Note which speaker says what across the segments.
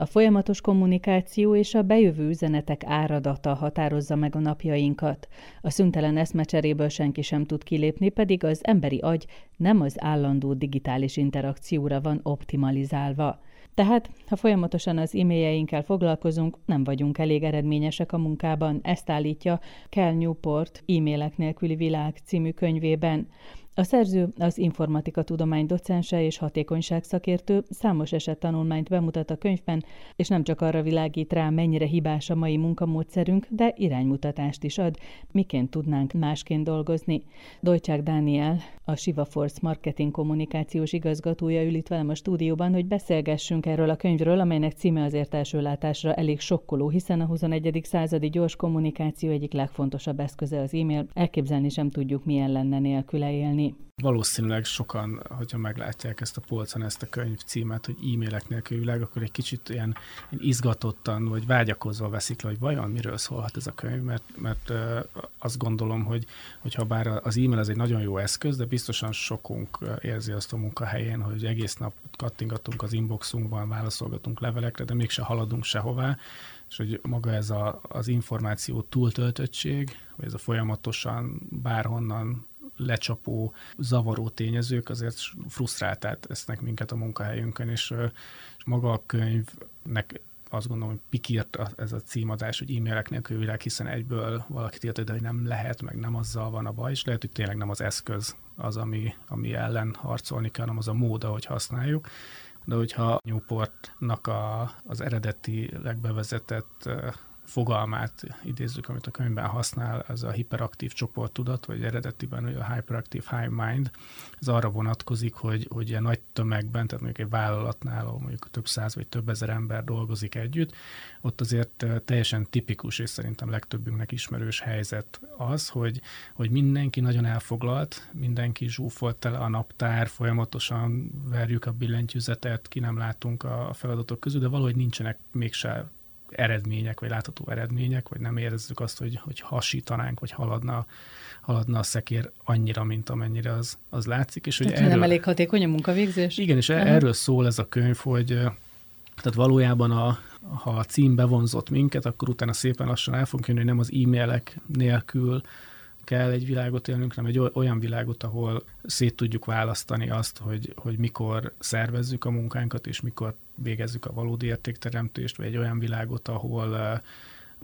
Speaker 1: A folyamatos kommunikáció és a bejövő üzenetek áradata határozza meg a napjainkat. A szüntelen eszmecseréből senki sem tud kilépni, pedig az emberi agy nem az állandó digitális interakcióra van optimalizálva. Tehát, ha folyamatosan az e-mailjeinkkel foglalkozunk, nem vagyunk elég eredményesek a munkában, ezt állítja Cal Newport e-mailek nélküli világ című könyvében. A szerző az informatika tudomány docense és hatékonyság szakértő számos eset tanulmányt bemutat a könyvben, és nem csak arra világít rá, mennyire hibás a mai munkamódszerünk, de iránymutatást is ad, miként tudnánk másként dolgozni. Dojcsák Dániel, a Shiva Force marketing kommunikációs igazgatója ül itt velem a stúdióban, hogy beszélgessünk erről a könyvről, amelynek címe azért első látásra elég sokkoló, hiszen a 21. századi gyors kommunikáció egyik legfontosabb eszköze az e-mail. Elképzelni sem tudjuk, milyen lenne nélküle élni.
Speaker 2: Valószínűleg sokan, hogyha meglátják ezt a polcon, ezt a könyv címet, hogy e-mailek nélkül világ, akkor egy kicsit ilyen, ilyen izgatottan, vagy vágyakozva veszik le, hogy vajon miről szólhat ez a könyv, mert, mert azt gondolom, hogy hogyha bár az e-mail az egy nagyon jó eszköz, de biztosan sokunk érzi azt a munkahelyén, hogy egész nap kattingatunk az inboxunkban, válaszolgatunk levelekre, de mégse haladunk sehová, és hogy maga ez a, az információ túltöltöttség, vagy ez a folyamatosan bárhonnan lecsapó, zavaró tényezők azért frusztráltát esznek minket a munkahelyünkön, és, és maga a könyvnek azt gondolom, hogy pikírt ez a címadás, hogy e-mailek nélkül világ, hiszen egyből valaki tiltja, hogy nem lehet, meg nem azzal van a baj, és lehet, hogy tényleg nem az eszköz az, ami, ami ellen harcolni kell, hanem az a mód, ahogy használjuk. De hogyha Newportnak a, az eredetileg bevezetett fogalmát idézzük, amit a könyvben használ, ez a hiperaktív csoporttudat, vagy eredetiben hogy a hyperactive high mind, ez arra vonatkozik, hogy, hogy ilyen nagy tömegben, tehát mondjuk egy vállalatnál, ahol mondjuk több száz vagy több ezer ember dolgozik együtt, ott azért teljesen tipikus, és szerintem legtöbbünknek ismerős helyzet az, hogy, hogy mindenki nagyon elfoglalt, mindenki zsúfolt tele a naptár, folyamatosan verjük a billentyűzetet, ki nem látunk a feladatok közül, de valahogy nincsenek mégse eredmények, vagy látható eredmények, vagy nem érezzük azt, hogy, hogy hasítanánk, vagy haladna, haladna a szekér annyira, mint amennyire az, az látszik. És
Speaker 1: hogy erről, nem elég hatékony a munkavégzés?
Speaker 2: Igen, és uh-huh. erről szól ez a könyv, hogy tehát valójában a, ha a cím bevonzott minket, akkor utána szépen lassan el fogunk jönni, hogy nem az e-mailek nélkül kell egy világot élnünk, hanem egy olyan világot, ahol szét tudjuk választani azt, hogy, hogy mikor szervezzük a munkánkat, és mikor végezzük a valódi értékteremtést, vagy egy olyan világot, ahol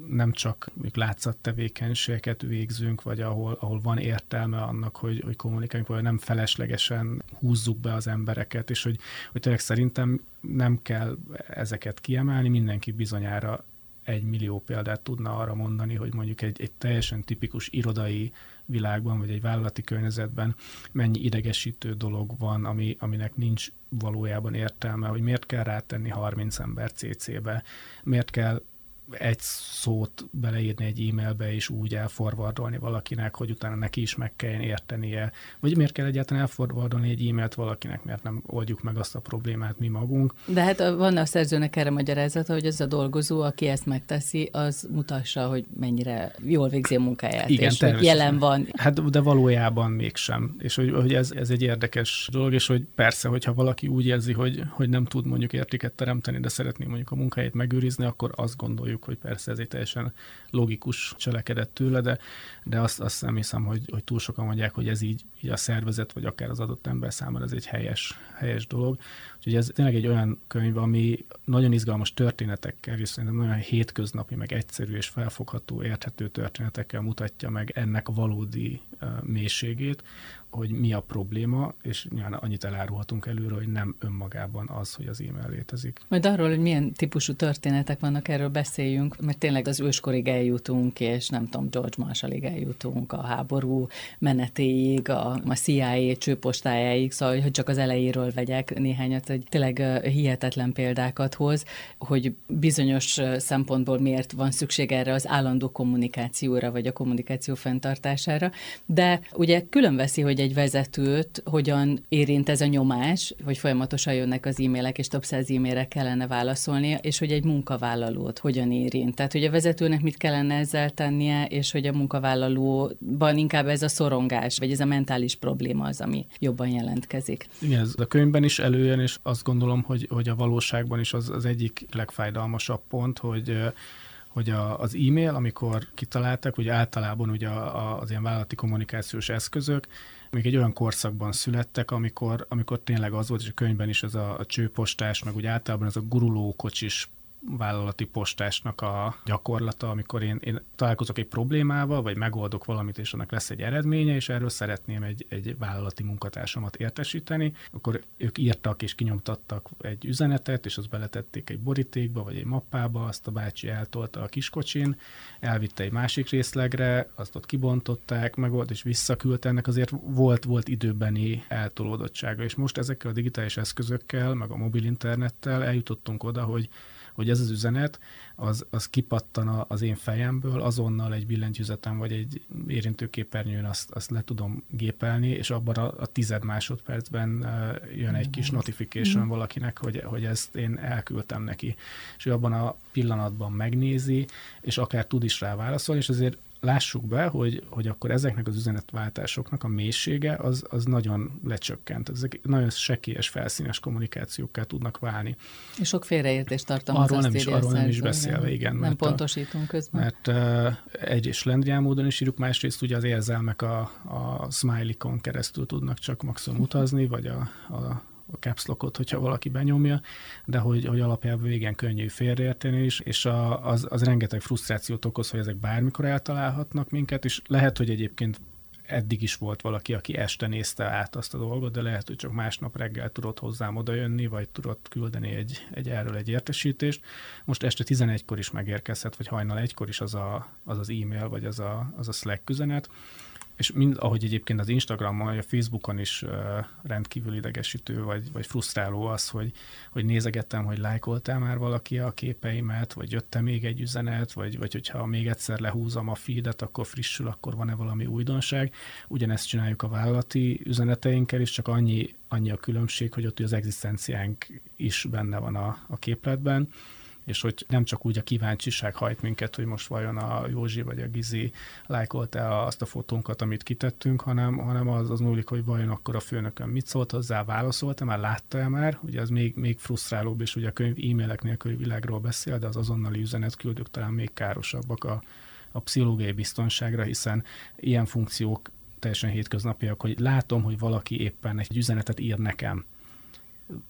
Speaker 2: nem csak látszat tevékenységeket végzünk, vagy ahol, ahol van értelme annak, hogy, hogy kommunikáljunk, vagy nem feleslegesen húzzuk be az embereket, és hogy, hogy tényleg szerintem nem kell ezeket kiemelni, mindenki bizonyára egy millió példát tudna arra mondani, hogy mondjuk egy, egy teljesen tipikus irodai világban, vagy egy vállalati környezetben mennyi idegesítő dolog van, ami, aminek nincs valójában értelme, hogy miért kell rátenni 30 ember CC-be, miért kell egy szót beleírni egy e-mailbe, és úgy elforvardolni valakinek, hogy utána neki is meg kelljen értenie. Vagy miért kell egyáltalán elforvardolni egy e-mailt valakinek, mert nem oldjuk meg azt a problémát mi magunk.
Speaker 1: De hát van a szerzőnek erre magyarázata, hogy ez a dolgozó, aki ezt megteszi, az mutassa, hogy mennyire jól végzi a munkáját, Igen, és hogy jelen van.
Speaker 2: Hát de valójában mégsem. És hogy, hogy ez, ez egy érdekes dolog, és hogy persze, hogyha valaki úgy érzi, hogy, hogy nem tud mondjuk értéket teremteni, de szeretné mondjuk a munkáját megőrizni, akkor azt gondoljuk, gondoljuk, hogy persze ez egy teljesen logikus cselekedet tőle, de, de azt, azt nem hiszem, hogy, hogy túl sokan mondják, hogy ez így, így a szervezet, vagy akár az adott ember számára ez egy helyes, helyes dolog. Úgyhogy ez tényleg egy olyan könyv, ami nagyon izgalmas történetekkel, és szerintem nagyon hétköznapi, meg egyszerű és felfogható, érthető történetekkel mutatja meg ennek valódi uh, mélységét, hogy mi a probléma, és nyilván annyit elárulhatunk előre, hogy nem önmagában az, hogy az e-mail létezik.
Speaker 1: Majd arról, hogy milyen típusú történetek vannak, erről beszéljünk, mert tényleg az őskorig eljutunk, és nem tudom, George Marshallig eljutunk, a háború menetéig, a, a CIA csőpostájáig, szóval, hogy csak az elejéről vegyek néhányat, hogy tényleg hihetetlen példákat hoz, hogy bizonyos szempontból miért van szükség erre az állandó kommunikációra, vagy a kommunikáció fenntartására, De ugye külön veszi, hogy egy vezetőt hogyan érint ez a nyomás, hogy folyamatosan jönnek az e-mailek, és több száz e-mailre kellene válaszolnia, és hogy egy munkavállalót hogyan érint. Tehát, hogy a vezetőnek mit kellene ezzel tennie, és hogy a munkavállalóban inkább ez a szorongás, vagy ez a mentális probléma az, ami jobban jelentkezik.
Speaker 2: Igen, ez a könyvben is előjön, és azt gondolom, hogy, hogy a valóságban is az, az egyik legfájdalmasabb pont, hogy hogy a, az e-mail, amikor kitaláltak, ugye általában ugye az ilyen vállalati kommunikációs eszközök, még egy olyan korszakban születtek, amikor, amikor tényleg az volt, és a könyvben is ez a, a csőpostás, meg úgy általában ez a gurulókocsis vállalati postásnak a gyakorlata, amikor én, én találkozok egy problémával, vagy megoldok valamit, és annak lesz egy eredménye, és erről szeretném egy, egy vállalati munkatársamat értesíteni, akkor ők írtak és kinyomtattak egy üzenetet, és azt beletették egy borítékba, vagy egy mappába, azt a bácsi eltolta a kiskocsin, elvitte egy másik részlegre, azt ott kibontották, megold, és visszaküldte, ennek azért volt, volt időbeni eltolódottsága, és most ezekkel a digitális eszközökkel, meg a mobil internettel eljutottunk oda, hogy hogy ez az üzenet, az, az kipattan az én fejemből, azonnal egy billentyűzetem vagy egy érintőképernyőn azt, azt le tudom gépelni, és abban a, a tized másodpercben jön egy kis notification valakinek, hogy, hogy ezt én elküldtem neki. És ő abban a pillanatban megnézi, és akár tud is rá válaszolni, és azért lássuk be, hogy, hogy akkor ezeknek az üzenetváltásoknak a mélysége az, az nagyon lecsökkent. Ezek nagyon sekélyes, felszínes kommunikációkká tudnak válni.
Speaker 1: És sok félreértést tartalmaz
Speaker 2: arról nem is, arról nem is beszélve, igen.
Speaker 1: Nem mert pontosítunk közben.
Speaker 2: Mert uh, egyrészt lendrián módon is írjuk, másrészt ugye az érzelmek a, a smiley-kon keresztül tudnak csak maximum utazni, vagy a, a a caps lockot, hogyha valaki benyomja, de hogy, hogy alapjában igen könnyű félreérteni is, és a, az, az rengeteg frusztrációt okoz, hogy ezek bármikor eltalálhatnak minket, és lehet, hogy egyébként eddig is volt valaki, aki este nézte át azt a dolgot, de lehet, hogy csak másnap reggel tudott hozzám odajönni, vagy tudott küldeni egy, egy erről egy értesítést. Most este 11-kor is megérkezhet, vagy hajnal egykor is az a, az, az e-mail, vagy az a, az a Slack üzenet és mind, ahogy egyébként az Instagramon, vagy a Facebookon is rendkívül idegesítő, vagy, vagy frusztráló az, hogy, hogy nézegettem, hogy lájkoltál már valaki a képeimet, vagy jötte még egy üzenet, vagy, vagy hogyha még egyszer lehúzom a feedet, akkor frissül, akkor van-e valami újdonság. Ugyanezt csináljuk a vállalati üzeneteinkkel is, csak annyi, annyi a különbség, hogy ott az egzisztenciánk is benne van a, a képletben és hogy nem csak úgy a kíváncsiság hajt minket, hogy most vajon a Józsi vagy a Gizi lájkolta azt a fotónkat, amit kitettünk, hanem, hanem az, az múlik, hogy vajon akkor a főnökön mit szólt hozzá, válaszolta, már látta-e már, ugye ez még, még frusztrálóbb, és ugye a könyv e-mailek nélküli világról beszél, de az azonnali üzenet küldők talán még károsabbak a, a pszichológiai biztonságra, hiszen ilyen funkciók teljesen hétköznapiak, hogy látom, hogy valaki éppen egy üzenetet ír nekem,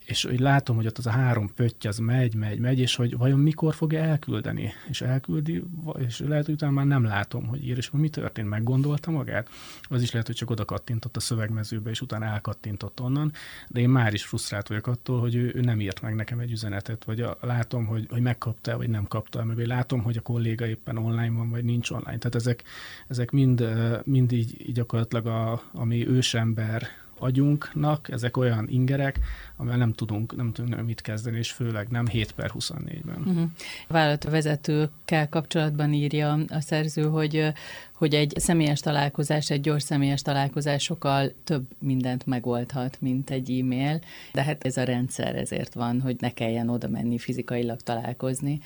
Speaker 2: és hogy látom, hogy ott az a három pötty az megy, megy, megy, és hogy vajon mikor fogja elküldeni, és elküldi, és lehet, hogy utána már nem látom, hogy ír, és mi történt, meggondolta magát. Az is lehet, hogy csak oda kattintott a szövegmezőbe, és utána elkattintott onnan, de én már is frusztrált vagyok attól, hogy ő, ő nem írt meg nekem egy üzenetet, vagy a, látom, hogy, hogy megkapta, vagy nem kapta, meg látom, hogy a kolléga éppen online van, vagy nincs online. Tehát ezek, ezek mind, mind így, így gyakorlatilag a, ami ősember agyunknak ezek olyan ingerek, amivel nem tudunk, nem tudunk mit kezdeni, és főleg nem 7 per 24-ben. Uh-huh.
Speaker 1: Vállalatvezetőkkel kapcsolatban írja a szerző, hogy hogy egy személyes találkozás, egy gyors személyes találkozás sokkal több mindent megoldhat, mint egy e-mail, de hát ez a rendszer ezért van, hogy ne kelljen oda menni fizikailag találkozni,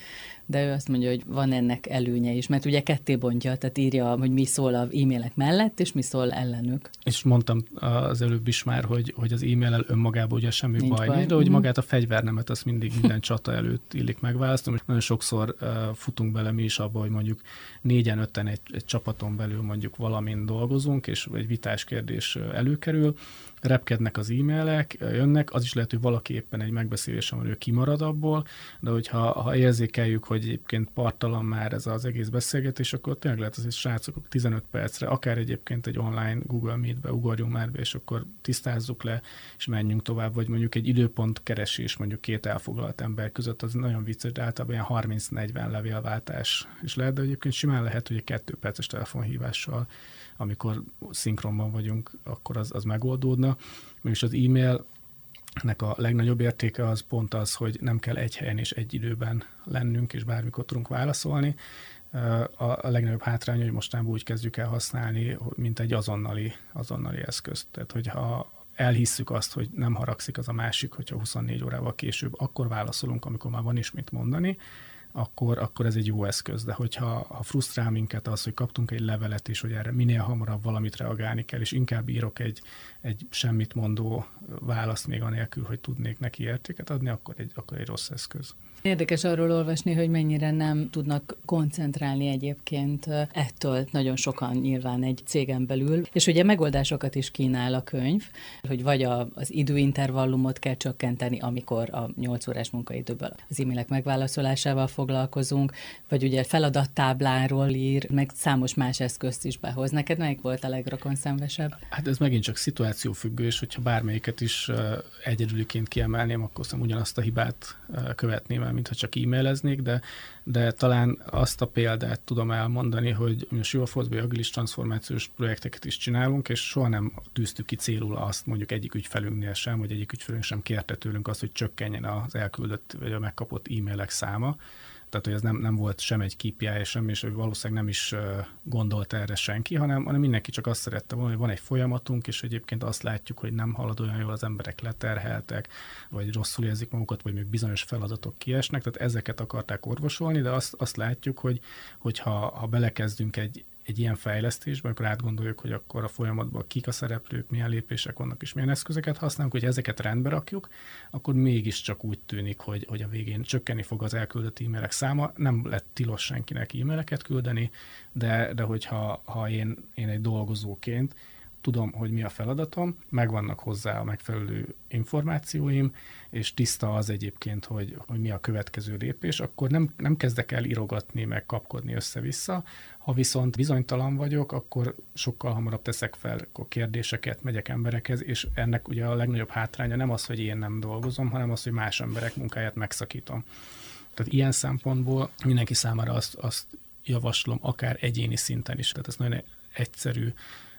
Speaker 1: de ő azt mondja, hogy van ennek előnye is, mert ugye ketté bontja, tehát írja, hogy mi szól az e-mailek mellett, és mi szól ellenük.
Speaker 2: És mondtam az előbb is már, hogy, hogy az e-mail önmagában ugye semmi nincs baj, baj. de hogy mm. magát a fegyvernemet azt mindig minden csata előtt illik megválasztom, és nagyon sokszor uh, futunk bele mi is abba, hogy mondjuk négyen, öten egy, egy csapaton belül mondjuk valamin dolgozunk, és egy vitás kérdés előkerül, repkednek az e-mailek, jönnek, az is lehet, hogy valaki éppen egy megbeszélésen ő kimarad abból, de hogyha ha érzékeljük, hogy egyébként partalan már ez az egész beszélgetés, akkor tényleg lehet azért srácok 15 percre, akár egyébként egy online Google Meet-be ugorjunk már be, és akkor tisztázzuk le, és menjünk tovább, vagy mondjuk egy időpont keresés mondjuk két elfoglalt ember között, az nagyon vicces, de általában ilyen 30-40 levélváltás is lehet, de egyébként simán lehet, hogy egy kettő perces telefonhívással amikor szinkronban vagyunk, akkor az, az megoldódna. Mégis az e-mail nek a legnagyobb értéke az pont az, hogy nem kell egy helyen és egy időben lennünk, és bármikor tudunk válaszolni. A, legnagyobb hátrány, hogy mostanában úgy kezdjük el használni, mint egy azonnali, azonnali eszközt. Tehát, hogyha elhisszük azt, hogy nem haragszik az a másik, hogyha 24 órával később akkor válaszolunk, amikor már van is mit mondani, akkor, akkor ez egy jó eszköz. De hogyha ha frusztrál minket az, hogy kaptunk egy levelet, és hogy erre minél hamarabb valamit reagálni kell, és inkább írok egy, egy semmit mondó választ még anélkül, hogy tudnék neki értéket adni, akkor egy, akkor egy rossz eszköz.
Speaker 1: Érdekes arról olvasni, hogy mennyire nem tudnak koncentrálni egyébként ettől nagyon sokan nyilván egy cégen belül, és ugye megoldásokat is kínál a könyv, hogy vagy a, az időintervallumot kell csökkenteni, amikor a 8 órás munkaidőből az e-mailek megválaszolásával foglalkozunk, vagy ugye feladattábláról ír, meg számos más eszközt is behoz. Neked melyik volt a legrokonszenvesebb?
Speaker 2: Hát ez megint csak szituációfüggő, és hogyha bármelyiket is egyedüliként kiemelném, akkor szerintem ugyanazt a hibát követném mintha csak e-maileznék, de, de talán azt a példát tudom elmondani, hogy a Sivaforce agilis transformációs projekteket is csinálunk, és soha nem tűztük ki célul azt mondjuk egyik ügyfelünknél sem, vagy egyik ügyfelünk sem kérte tőlünk azt, hogy csökkenjen az elküldött vagy a megkapott e-mailek száma, tehát hogy ez nem, nem volt sem egy KPI, sem, és valószínűleg nem is gondolta erre senki, hanem, hanem mindenki csak azt szerette volna, hogy van egy folyamatunk, és egyébként azt látjuk, hogy nem halad olyan jól, az emberek leterheltek, vagy rosszul érzik magukat, vagy még bizonyos feladatok kiesnek, tehát ezeket akarták orvosolni, de azt, azt látjuk, hogy, hogy ha, ha belekezdünk egy, egy ilyen fejlesztésben, akkor átgondoljuk, hogy akkor a folyamatban kik a szereplők, milyen lépések vannak, és milyen eszközöket használunk, hogy ezeket rendbe rakjuk, akkor mégiscsak úgy tűnik, hogy, hogy a végén csökkenni fog az elküldött e-mailek száma. Nem lett tilos senkinek e-maileket küldeni, de, de hogyha ha én, én egy dolgozóként tudom, hogy mi a feladatom, megvannak hozzá a megfelelő információim, és tiszta az egyébként, hogy, hogy mi a következő lépés, akkor nem, nem kezdek el irogatni, meg kapkodni össze-vissza. Ha viszont bizonytalan vagyok, akkor sokkal hamarabb teszek fel akkor kérdéseket, megyek emberekhez, és ennek ugye a legnagyobb hátránya nem az, hogy én nem dolgozom, hanem az, hogy más emberek munkáját megszakítom. Tehát ilyen szempontból mindenki számára azt, azt javaslom, akár egyéni szinten is. Tehát ez nagyon egyszerű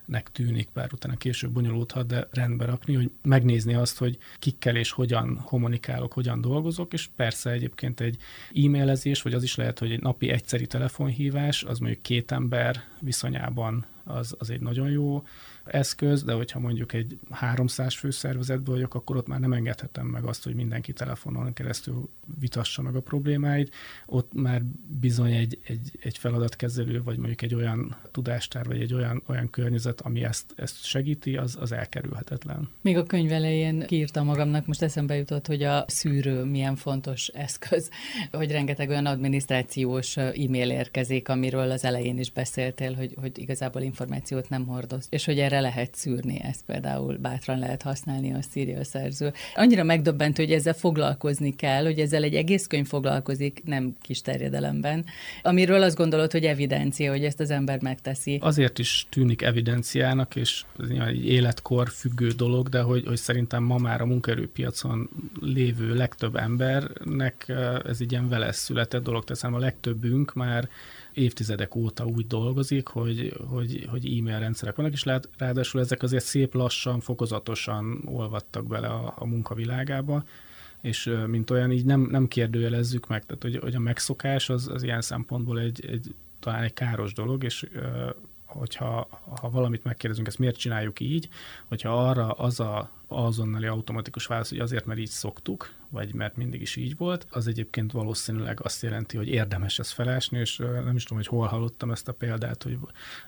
Speaker 2: nek tűnik, bár utána később bonyolódhat, de rendbe rakni, hogy megnézni azt, hogy kikkel és hogyan kommunikálok, hogyan dolgozok, és persze egyébként egy e-mailezés, vagy az is lehet, hogy egy napi egyszeri telefonhívás, az mondjuk két ember viszonyában az, az egy nagyon jó eszköz, de hogyha mondjuk egy 300 fő szervezetből vagyok, akkor ott már nem engedhetem meg azt, hogy mindenki telefonon keresztül vitassa meg a problémáit. Ott már bizony egy, egy, egy feladatkezelő, vagy mondjuk egy olyan tudástár, vagy egy olyan, olyan környezet, ami ezt, ezt segíti, az, az elkerülhetetlen.
Speaker 1: Még a könyv elején kiírtam magamnak, most eszembe jutott, hogy a szűrő milyen fontos eszköz, hogy rengeteg olyan adminisztrációs e-mail érkezik, amiről az elején is beszéltél, hogy, hogy igazából információt nem hordoz, és hogy erre lehet szűrni, ezt például bátran lehet használni, a írja a szerző. Annyira megdöbbentő, hogy ezzel foglalkozni kell, hogy ezzel egy egész könyv foglalkozik, nem kis terjedelemben, amiről azt gondolod, hogy evidencia, hogy ezt az ember megteszi.
Speaker 2: Azért is tűnik evidenciának, és ez egy életkor függő dolog, de hogy, hogy szerintem ma már a munkaerőpiacon lévő legtöbb embernek eh, ez egy ilyen vele született dolog, teszem a legtöbbünk már évtizedek óta úgy dolgozik, hogy, hogy, hogy e-mail rendszerek vannak, és lát, ráadásul ezek azért szép lassan, fokozatosan olvadtak bele a, a munkavilágába, és mint olyan így nem, nem kérdőjelezzük meg, tehát hogy, hogy a megszokás az, az ilyen szempontból egy, egy talán egy káros dolog, és hogyha ha valamit megkérdezünk, ezt miért csináljuk így, hogyha arra az a azonnali automatikus válasz, hogy azért, mert így szoktuk, vagy mert mindig is így volt, az egyébként valószínűleg azt jelenti, hogy érdemes ezt felásni, és nem is tudom, hogy hol hallottam ezt a példát, hogy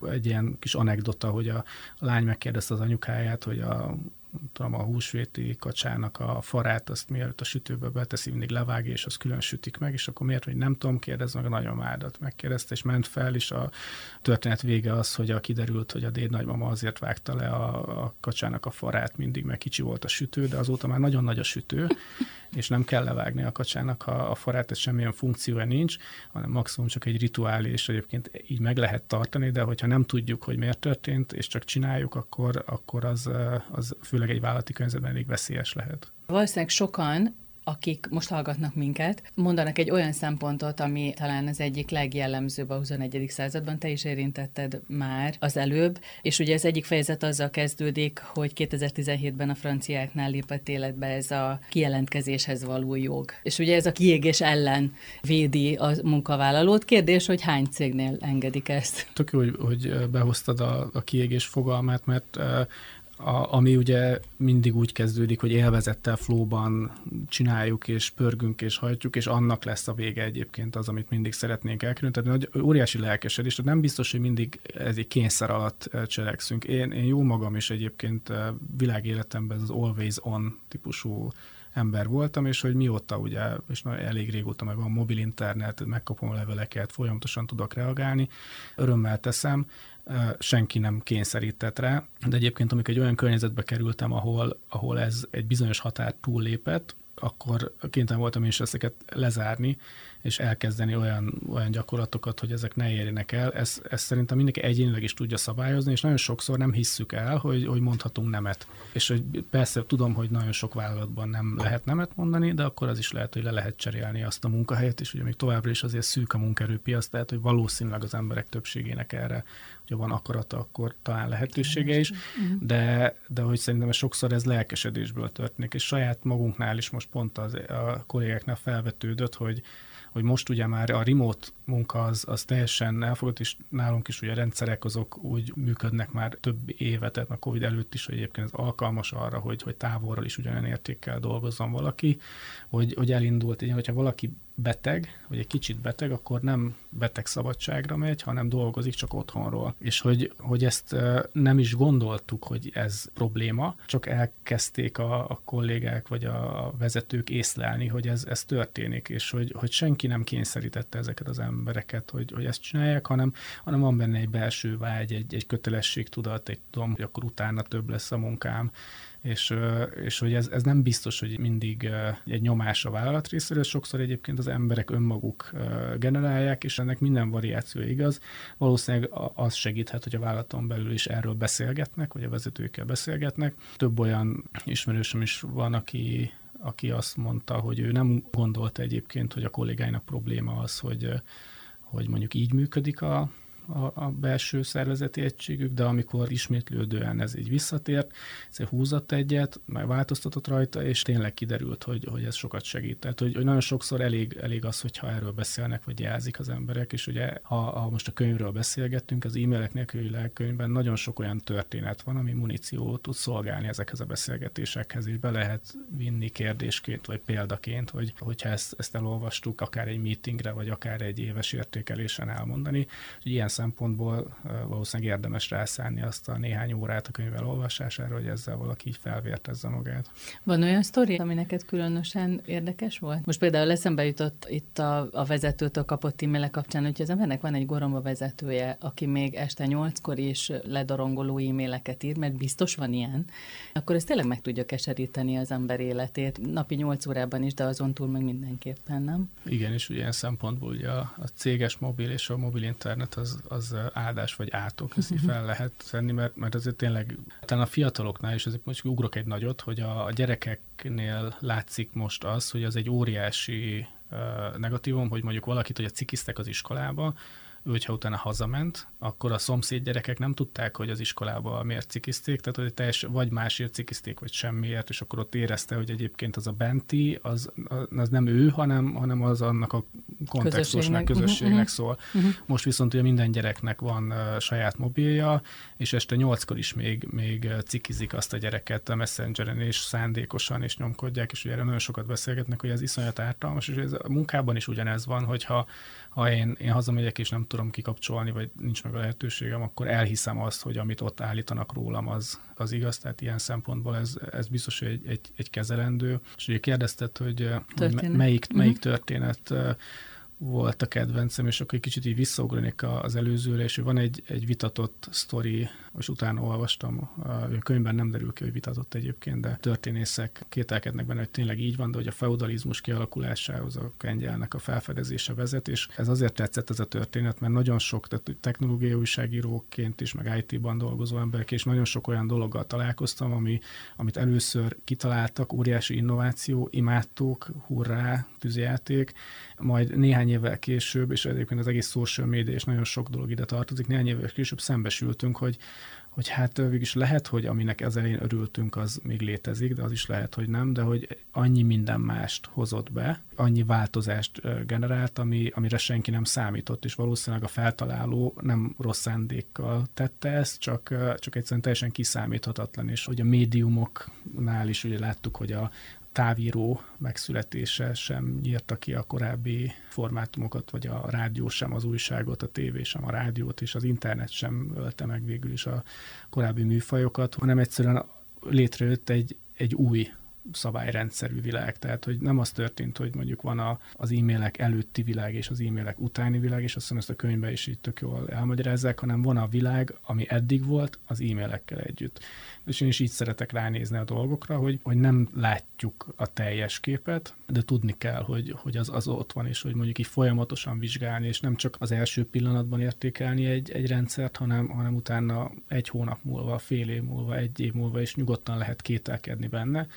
Speaker 2: egy ilyen kis anekdota, hogy a lány megkérdezte az anyukáját, hogy a tudom, a húsvéti kacsának a farát, azt mielőtt a sütőbe beteszi, mindig levágja, és azt külön sütik meg, és akkor miért, hogy nem tudom, kérdez meg a nagymamádat. Megkérdezte, és ment fel, és a történet vége az, hogy a kiderült, hogy a déd nagymama azért vágta le a, a kacsának a farát mindig, mert kicsi volt a sütő, de azóta már nagyon nagy a sütő, és nem kell levágni a kacsának a, a farát, ez semmilyen funkciója nincs, hanem maximum csak egy rituál, és egyébként így meg lehet tartani, de hogyha nem tudjuk, hogy miért történt, és csak csináljuk, akkor, akkor az, az főleg egy vállalati környezetben elég veszélyes lehet.
Speaker 1: Valószínűleg sokan akik most hallgatnak minket, mondanak egy olyan szempontot, ami talán az egyik legjellemzőbb a 21. században, te is érintetted már az előbb, és ugye az egyik fejezet azzal kezdődik, hogy 2017-ben a franciáknál lépett életbe ez a kijelentkezéshez való jog. És ugye ez a kiégés ellen védi a munkavállalót. Kérdés, hogy hány cégnél engedik ezt?
Speaker 2: Tök jó, hogy, behoztad a, a kiégés fogalmát, mert a, ami ugye mindig úgy kezdődik, hogy élvezettel, flóban csináljuk, és pörgünk, és hajtjuk, és annak lesz a vége egyébként az, amit mindig szeretnénk elkerülni. Tehát nagy, óriási lelkesedés, tehát nem biztos, hogy mindig ez egy kényszer alatt eh, cselekszünk. Én, én jó magam is egyébként eh, világéletemben az always on típusú ember voltam, és hogy mióta ugye, és elég régóta meg van mobil internet, megkapom a leveleket, folyamatosan tudok reagálni, örömmel teszem, senki nem kényszerített rá, de egyébként amikor egy olyan környezetbe kerültem, ahol, ahol ez egy bizonyos határ túllépett, akkor kénytelen voltam is ezeket lezárni, és elkezdeni olyan, olyan gyakorlatokat, hogy ezek ne érjenek el. Ez, ez szerintem mindenki egyénileg is tudja szabályozni, és nagyon sokszor nem hisszük el, hogy, hogy mondhatunk nemet. És hogy persze tudom, hogy nagyon sok vállalatban nem lehet nemet mondani, de akkor az is lehet, hogy le lehet cserélni azt a munkahelyet, és ugye még továbbra is azért szűk a munkerőpiac, tehát hogy valószínűleg az emberek többségének erre, hogyha van akarata, akkor talán lehetősége is, de, de hogy szerintem sokszor ez lelkesedésből történik, és saját magunknál is most pont az, a kollégáknál felvetődött, hogy hogy most ugye már a remote munka az, az teljesen elfogadott, és nálunk is ugye a rendszerek azok úgy működnek már több éve, tehát a Covid előtt is, hogy egyébként ez alkalmas arra, hogy, hogy távolról is ugyanolyan értékkel dolgozzon valaki, hogy, hogy elindult, így, hogyha valaki beteg, vagy egy kicsit beteg, akkor nem beteg szabadságra megy, hanem dolgozik csak otthonról. És hogy, hogy ezt nem is gondoltuk, hogy ez probléma, csak elkezdték a, a kollégák vagy a vezetők észlelni, hogy ez, ez történik, és hogy, hogy senki nem kényszerítette ezeket az embereket, hogy, hogy ezt csinálják, hanem, hanem van benne egy belső vágy, egy, egy kötelességtudat, egy tudom, hogy akkor utána több lesz a munkám, és, és hogy ez, ez nem biztos, hogy mindig egy nyomás a vállalat részéről, sokszor egyébként az emberek önmaguk generálják, és ennek minden variáció igaz. Valószínűleg az segíthet, hogy a vállalaton belül is erről beszélgetnek, vagy a vezetőkkel beszélgetnek. Több olyan ismerősöm is van, aki aki azt mondta, hogy ő nem gondolta egyébként, hogy a kollégáinak probléma az, hogy, hogy mondjuk így működik a, a, a belső szervezeti egységük, de amikor ismétlődően ez így visszatért, ez húzott egyet, meg változtatott rajta, és tényleg kiderült, hogy, hogy ez sokat segít. Tehát, hogy, hogy nagyon sokszor elég, elég az, hogyha erről beszélnek, vagy jelzik az emberek, és ugye ha, ha most a könyvről beszélgettünk, az e-mailek nélküli lelkönyvben nagyon sok olyan történet van, ami muníciót tud szolgálni ezekhez a beszélgetésekhez, és be lehet vinni kérdésként, vagy példaként, hogy, hogyha ezt, ezt elolvastuk, akár egy meetingre, vagy akár egy éves értékelésen elmondani. Hogy ilyen szempontból valószínűleg érdemes rászállni azt a néhány órát a könyv elolvasására, hogy ezzel valaki így felvértezze magát.
Speaker 1: Van olyan sztori, ami neked különösen érdekes volt? Most például eszembe jutott itt a, a vezetőtől kapott e kapcsán, hogy az embernek van egy goromba vezetője, aki még este nyolckor is ledorongoló e-maileket ír, mert biztos van ilyen, akkor ez tényleg meg tudja keseríteni az ember életét, napi nyolc órában is, de azon túl meg mindenképpen, nem?
Speaker 2: Igen, és ugye ilyen szempontból ugye a, a céges mobil és a mobil internet az, az áldás vagy átok, ezt fel lehet tenni, mert, mert azért tényleg, talán a fiataloknál is, azért most ugrok egy nagyot, hogy a, a gyerekeknél látszik most az, hogy az egy óriási uh, negatívum, hogy mondjuk valakit, hogy a cikiztek az iskolába, ő, hogyha utána hazament, akkor a szomszéd gyerekek nem tudták, hogy az iskolába miért cikizték, tehát hogy teljes, vagy másért cikizték, vagy semmiért, és akkor ott érezte, hogy egyébként az a benti, az, az nem ő, hanem, hanem az annak a kontextusnak, közösségnek, közösségnek uh-huh. szól. Uh-huh. Most viszont ugye minden gyereknek van uh, saját mobilja, és este nyolckor is még, még cikizik azt a gyereket a messengeren, és szándékosan, és nyomkodják, és ugye erre nagyon sokat beszélgetnek, hogy ez iszonyat ártalmas, és ez a munkában is ugyanez van, hogyha ha én, én hazamegyek és nem tudom kikapcsolni, vagy nincs meg a lehetőségem, akkor elhiszem azt, hogy amit ott állítanak rólam, az, az igaz. Tehát ilyen szempontból ez, ez biztos, hogy egy, egy, egy kezelendő. És ugye kérdezted, hogy, hogy melyik, melyik uh-huh. történet volt a kedvencem, és akkor egy kicsit így visszaugranék az előzőre, és van egy, egy vitatott sztori, és utána olvastam, a könyvben nem derül ki, hogy vitatott egyébként, de történészek kételkednek benne, hogy tényleg így van, de hogy a feudalizmus kialakulásához a kengyelnek a felfedezése vezet, és ez azért tetszett ez a történet, mert nagyon sok, tehát technológiai újságíróként is, meg IT-ban dolgozó emberek, és nagyon sok olyan dologgal találkoztam, ami, amit először kitaláltak, óriási innováció, imádtuk, hurrá, tűzjáték, majd néhány évvel később, és egyébként az egész social media és nagyon sok dolog ide tartozik, néhány évvel később szembesültünk, hogy, hogy hát végülis lehet, hogy aminek az elején örültünk, az még létezik, de az is lehet, hogy nem, de hogy annyi minden mást hozott be, annyi változást generált, ami, amire senki nem számított, és valószínűleg a feltaláló nem rossz szándékkal tette ezt, csak, csak egyszerűen teljesen kiszámíthatatlan, és hogy a médiumoknál is ugye láttuk, hogy a, távíró megszületése sem nyírta ki a korábbi formátumokat, vagy a rádió sem az újságot, a tévé sem a rádiót, és az internet sem ölte meg végül is a korábbi műfajokat, hanem egyszerűen létrejött egy, egy új szabályrendszerű világ. Tehát, hogy nem az történt, hogy mondjuk van a, az e-mailek előtti világ és az e-mailek utáni világ, és azt hiszem ezt a könyvben is így tök jól elmagyarázzák, hanem van a világ, ami eddig volt, az e-mailekkel együtt. És én is így szeretek ránézni a dolgokra, hogy, hogy nem látjuk a teljes képet, de tudni kell, hogy, hogy az, az ott van, és hogy mondjuk így folyamatosan vizsgálni, és nem csak az első pillanatban értékelni egy, egy rendszert, hanem, hanem utána egy hónap múlva, fél év múlva, egy év múlva, és nyugodtan lehet kételkedni benne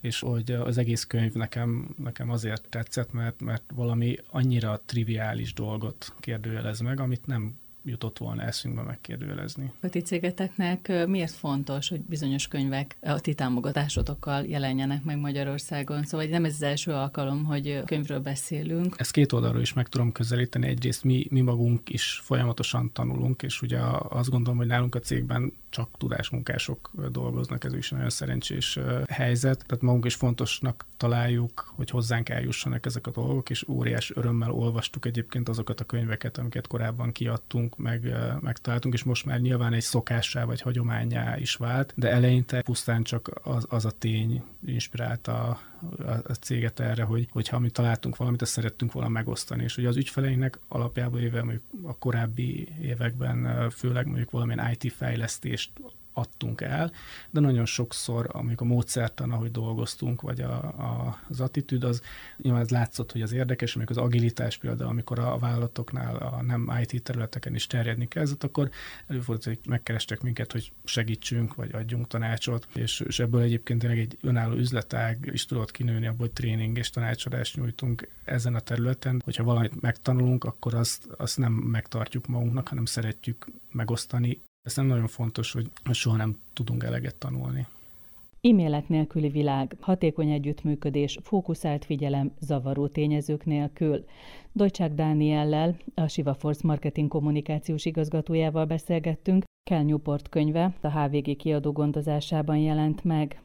Speaker 2: és hogy az egész könyv nekem, nekem azért tetszett, mert, mert valami annyira triviális dolgot kérdőjelez meg, amit nem jutott volna eszünkbe megkérdőjelezni.
Speaker 1: A ti cégeteknek miért fontos, hogy bizonyos könyvek a ti támogatásotokkal jelenjenek meg Magyarországon? Szóval nem ez az első alkalom, hogy könyvről beszélünk.
Speaker 2: Ezt két oldalról is meg tudom közelíteni. Egyrészt mi, mi magunk is folyamatosan tanulunk, és ugye azt gondolom, hogy nálunk a cégben csak tudásmunkások dolgoznak, ez is nagyon szerencsés helyzet. Tehát magunk is fontosnak találjuk, hogy hozzánk eljussanak ezek a dolgok, és óriás örömmel olvastuk egyébként azokat a könyveket, amiket korábban kiadtunk, meg, megtaláltunk, és most már nyilván egy szokássá vagy hagyományá is vált, de eleinte pusztán csak az, az a tény inspirálta a, céget erre, hogy, hogyha mi találtunk valamit, azt szerettünk volna megosztani. És ugye az ügyfeleinknek alapjában éve a korábbi években főleg mondjuk valamilyen IT fejlesztést adtunk el, de nagyon sokszor, amikor a módszertan, ahogy dolgoztunk, vagy a, a, az attitűd, az nyilván ez látszott, hogy az érdekes, amikor az agilitás például, amikor a vállalatoknál a nem IT területeken is terjedni kezdett, akkor előfordult, hogy megkerestek minket, hogy segítsünk, vagy adjunk tanácsot, és, és ebből egyébként tényleg egy önálló üzletág is tudott kinőni, abból hogy tréning és tanácsadást nyújtunk ezen a területen. Hogyha valamit megtanulunk, akkor azt, azt nem megtartjuk magunknak, hanem szeretjük megosztani ez nem nagyon fontos, hogy soha nem tudunk eleget tanulni.
Speaker 1: E-mailek nélküli világ, hatékony együttműködés, fókuszált figyelem, zavaró tényezők nélkül. Dojcsák Dániellel, a Siva Force marketing kommunikációs igazgatójával beszélgettünk, Kell Newport könyve a HVG kiadó gondozásában jelent meg.